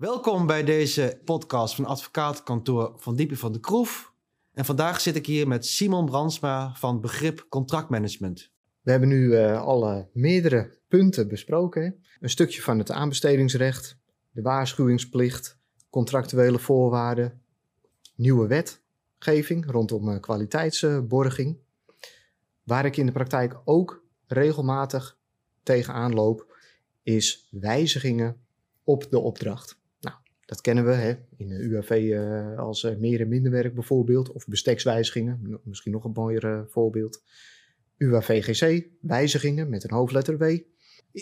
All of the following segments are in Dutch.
Welkom bij deze podcast van advocatenkantoor Van Diepen van de Kroef. En vandaag zit ik hier met Simon Brandsma van Begrip Contractmanagement. We hebben nu uh, alle meerdere punten besproken. Een stukje van het aanbestedingsrecht, de waarschuwingsplicht, contractuele voorwaarden, nieuwe wetgeving rondom uh, kwaliteitsborging. Waar ik in de praktijk ook regelmatig tegenaan loop, is wijzigingen op de opdracht. Nou, dat kennen we hè? in de UAV uh, als uh, meer en minder werk bijvoorbeeld, of bestekswijzigingen, misschien nog een mooier voorbeeld. UAVGC, wijzigingen met een hoofdletter W.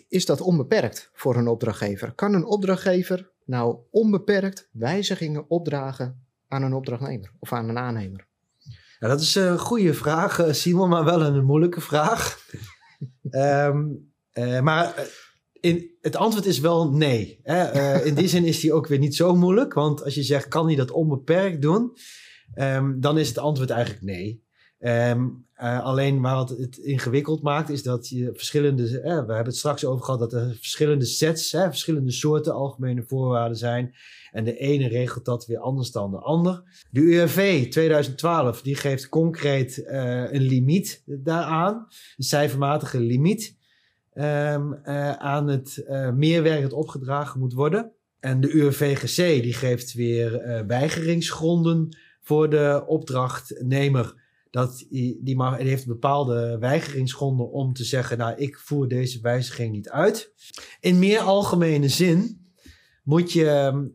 Is dat onbeperkt voor een opdrachtgever? Kan een opdrachtgever nou onbeperkt wijzigingen opdragen aan een opdrachtnemer of aan een aannemer? Ja, dat is een goede vraag, Simon, maar wel een moeilijke vraag. um, uh, maar het antwoord is wel nee. Hè? Uh, in die zin is die ook weer niet zo moeilijk. Want als je zegt, kan hij dat onbeperkt doen? Um, dan is het antwoord eigenlijk nee. Um, uh, alleen waar het, ingewikkeld maakt, is dat je verschillende. Uh, we hebben het straks over gehad dat er verschillende sets, verschillende soorten algemene voorwaarden zijn. En de ene regelt dat weer anders dan de ander. De URV 2012 die geeft concreet een limiet daaraan, een cijfermatige limiet. Um, uh, aan het uh, meerwerk dat opgedragen moet worden. En de UWVGC die geeft weer uh, weigeringsgronden voor de opdrachtnemer. Dat die, mag, die heeft bepaalde weigeringsgronden om te zeggen: Nou, ik voer deze wijziging niet uit. In meer algemene zin moet je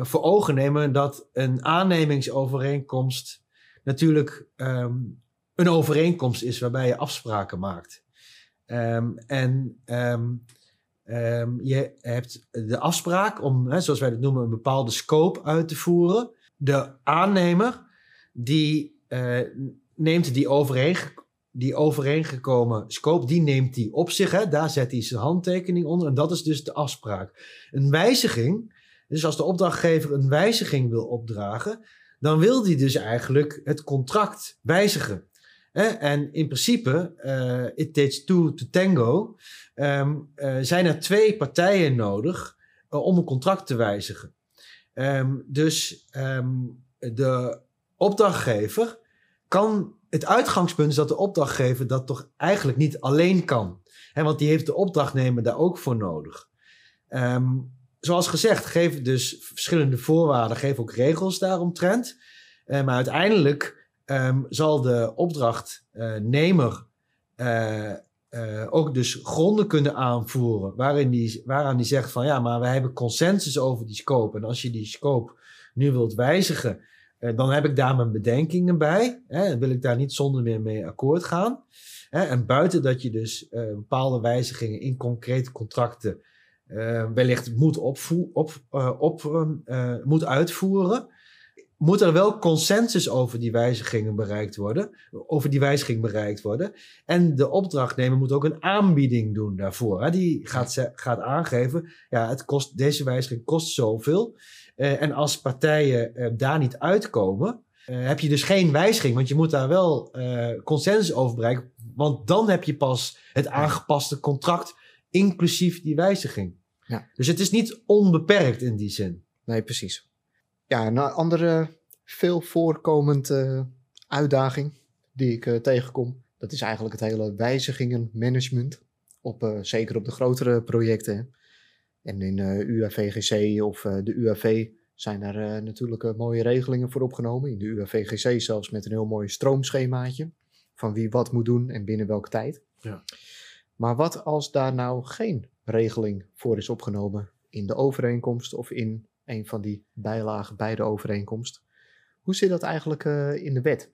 voor ogen nemen dat een aannemingsovereenkomst natuurlijk um, een overeenkomst is waarbij je afspraken maakt. Um, en um, um, je hebt de afspraak om, hè, zoals wij dat noemen, een bepaalde scope uit te voeren. De aannemer die uh, neemt die, die overeengekomen scope, die neemt die op zich. Hè, daar zet hij zijn handtekening onder en dat is dus de afspraak. Een wijziging, dus als de opdrachtgever een wijziging wil opdragen, dan wil die dus eigenlijk het contract wijzigen. En in principe, uh, it takes two to tango, um, uh, zijn er twee partijen nodig uh, om een contract te wijzigen. Um, dus um, de opdrachtgever kan, het uitgangspunt is dat de opdrachtgever dat toch eigenlijk niet alleen kan. Hè, want die heeft de opdrachtnemer daar ook voor nodig. zoals gezegd, geef dus verschillende voorwaarden, geef ook regels daaromtrent. maar uiteindelijk um, zal de opdrachtnemer uh, uh, ook dus gronden kunnen aanvoeren waarin die, waaraan die zegt van ja, maar we hebben consensus over die scope. En als je die scope nu wilt wijzigen, dan heb ik daar mijn bedenkingen bij. Hè, en wil ik daar niet zonder meer mee akkoord gaan. Hè, en buiten dat je dus bepaalde wijzigingen in concrete contracten wellicht moet, op, op, moet uitvoeren moet er wel consensus over die wijzigingen bereikt worden, over die wijziging bereikt worden. En de opdrachtnemer moet ook een aanbieding doen daarvoor. Hè? Die gaat, gaat aangeven, ja, het kost, deze wijziging kost zoveel. Uh, en als partijen uh, daar niet uitkomen, uh, heb je dus geen wijziging, want je moet daar wel consensus over bereiken. Want dan heb je pas het aangepaste contract, inclusief die wijziging. Ja. Dus het is niet onbeperkt in die zin. Nee, precies. Ja, een andere veel voorkomende uitdaging die ik uh, tegenkom, dat is eigenlijk het hele wijzigingenmanagement. Op, uh, zeker op de grotere projecten. En in eh, UAVGC of de UAV zijn daar natuurlijk mooie regelingen voor opgenomen. In de UAVGC zelfs met een heel mooi stroomschemaatje. Van wie wat moet doen en binnen welke tijd. Ja. Maar wat als daar nou geen regeling voor is opgenomen in de overeenkomst of in een van die bijlagen bij de overeenkomst. Hoe zit dat eigenlijk uh, in de wet?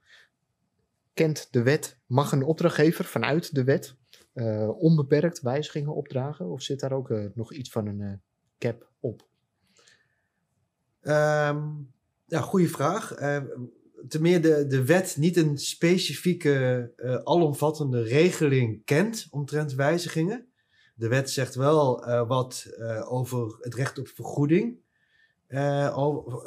Kent de wet, mag een opdrachtgever vanuit de wet uh, onbeperkt wijzigingen opdragen? Of zit daar ook uh, nog iets van een cap op? Um, ja, goede vraag. ten meer de, de wet niet een specifieke, alomvattende regeling kent omtrent wijzigingen. De wet zegt wel wat over het recht op vergoeding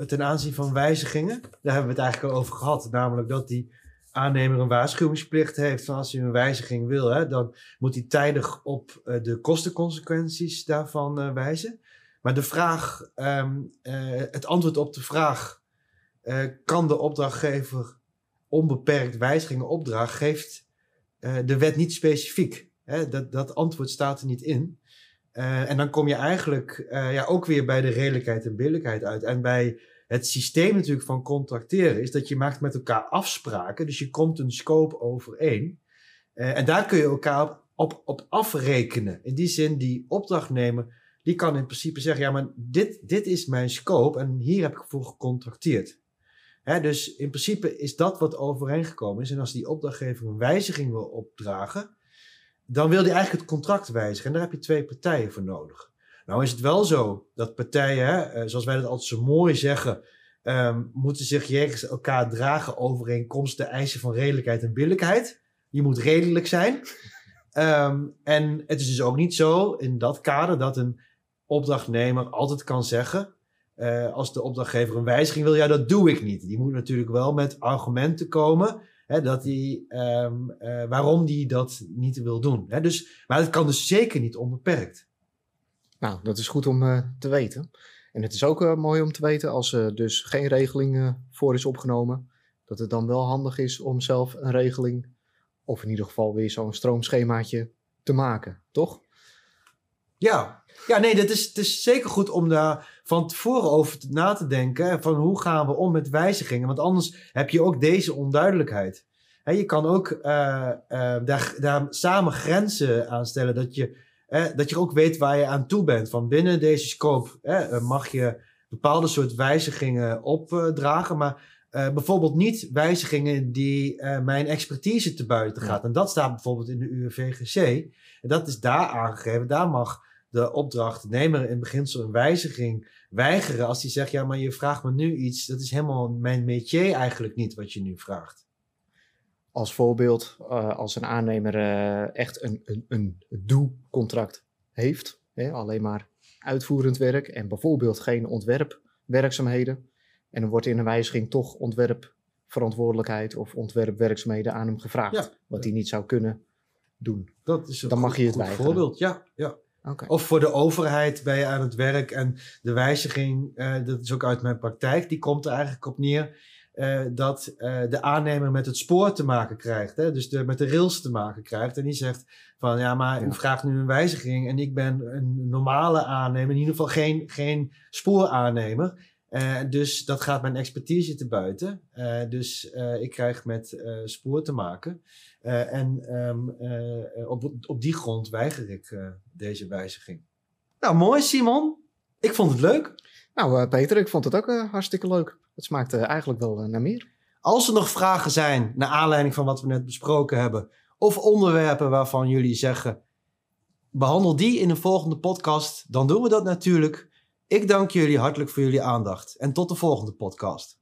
ten aanzien van wijzigingen. Daar hebben we het eigenlijk al over gehad. Namelijk dat die aannemer een waarschuwingsplicht heeft. Van als hij een wijziging wil, hè, dan moet hij tijdig op uh, de kostenconsequenties daarvan uh, wijzen. Maar de vraag, ehm, eh, het antwoord op de vraag, eh, kan de opdrachtgever onbeperkt wijzigingen opdragen, geeft eh, de wet niet specifiek. Hè? Dat, dat antwoord staat er niet in. Eh, en dan kom je eigenlijk eh, ja, ook weer bij de redelijkheid en billijkheid uit. En bij het systeem natuurlijk van contracteren is dat je maakt met elkaar afspraken. Dus je komt een scope overeen. Eh, en daar kun je elkaar op, op, afrekenen. In die zin, die opdrachtnemer, die kan in principe zeggen... ja, maar dit, dit is mijn scope en hier heb ik voor gecontracteerd. Hè, dus in principe is dat wat overeengekomen is. En als die opdrachtgever een wijziging wil opdragen... dan wil hij eigenlijk het contract wijzigen. En daar heb je twee partijen voor nodig. Nou is het wel zo dat partijen, hè, eh, zoals wij dat altijd zo mooi zeggen... ehm, moeten zich jegens elkaar dragen overeenkomstig de eisen van redelijkheid en billijkheid. Je moet redelijk zijn. Ehm, en het is dus ook niet zo in dat kader dat een opdrachtnemer altijd kan zeggen... eh, als de opdrachtgever een wijziging wil, ja, dat doe ik niet. Die moet natuurlijk wel met argumenten komen... Hè, dat die, ehm, eh, waarom die dat niet wil doen. Hè? Dus, maar het kan dus zeker niet onbeperkt. Nou, dat is goed om eh, te weten. En het is ook eh, mooi om te weten als er dus geen regeling voor is opgenomen, dat het dan wel handig is om zelf een regeling, of in ieder geval weer zo'n stroomschemaatje te maken, toch? Ja, ja nee, dat is, het is zeker goed om daar van tevoren over te- na te denken. Van hoe gaan we om met wijzigingen? Want anders heb je ook deze onduidelijkheid. Je kan ook eh, eh, daar, daar samen grenzen aan stellen. Dat je, eh, dat je ook weet waar je aan toe bent. Van binnen deze scope eh, mag je bepaalde soort wijzigingen opdragen. Maar bijvoorbeeld niet wijzigingen die mijn expertise te buiten Ja. gaat. En dat staat bijvoorbeeld in de UWVGC. En dat is daar aangegeven. Daar mag de opdrachtnemer in beginsel een wijziging weigeren als hij zegt, ja, maar je vraagt me nu iets, dat is helemaal mijn métier eigenlijk niet wat je nu vraagt. Als voorbeeld, eh, als een aannemer eh, echt een, een, een doe-contract heeft, hè, alleen maar uitvoerend werk en bijvoorbeeld geen ontwerpwerkzaamheden, en er wordt in een wijziging toch ontwerpverantwoordelijkheid of ontwerpwerkzaamheden aan hem gevraagd, Ja. wat hij niet zou kunnen doen. Dat is een Dan goed, mag je het goed weigeren. voorbeeld. Ja, ja. Of voor de overheid ben je aan het werk en de wijziging, eh, dat is ook uit mijn praktijk, die komt er eigenlijk op neer eh, dat eh, de aannemer met het spoor te maken krijgt. Hè? Dus de, met de rails te maken krijgt. En die zegt van ja, maar Ja. u vraagt nu een wijziging en ik ben een normale aannemer, in ieder geval geen, geen spooraannemer. Dus dat gaat mijn expertise te buiten. Dus ik krijg met spoor te maken. En ehm, eh, op, op die grond weiger ik deze wijziging. Nou, mooi Simon. Ik vond het leuk. Nou, eh, Peter, ik vond het ook eh, hartstikke leuk. Het smaakt eh, eigenlijk wel naar meer. Als er nog vragen zijn naar aanleiding van wat we net besproken hebben, of onderwerpen waarvan jullie zeggen, behandel die in een volgende podcast, dan doen we dat natuurlijk. Ik dank jullie hartelijk voor jullie aandacht en tot de volgende podcast.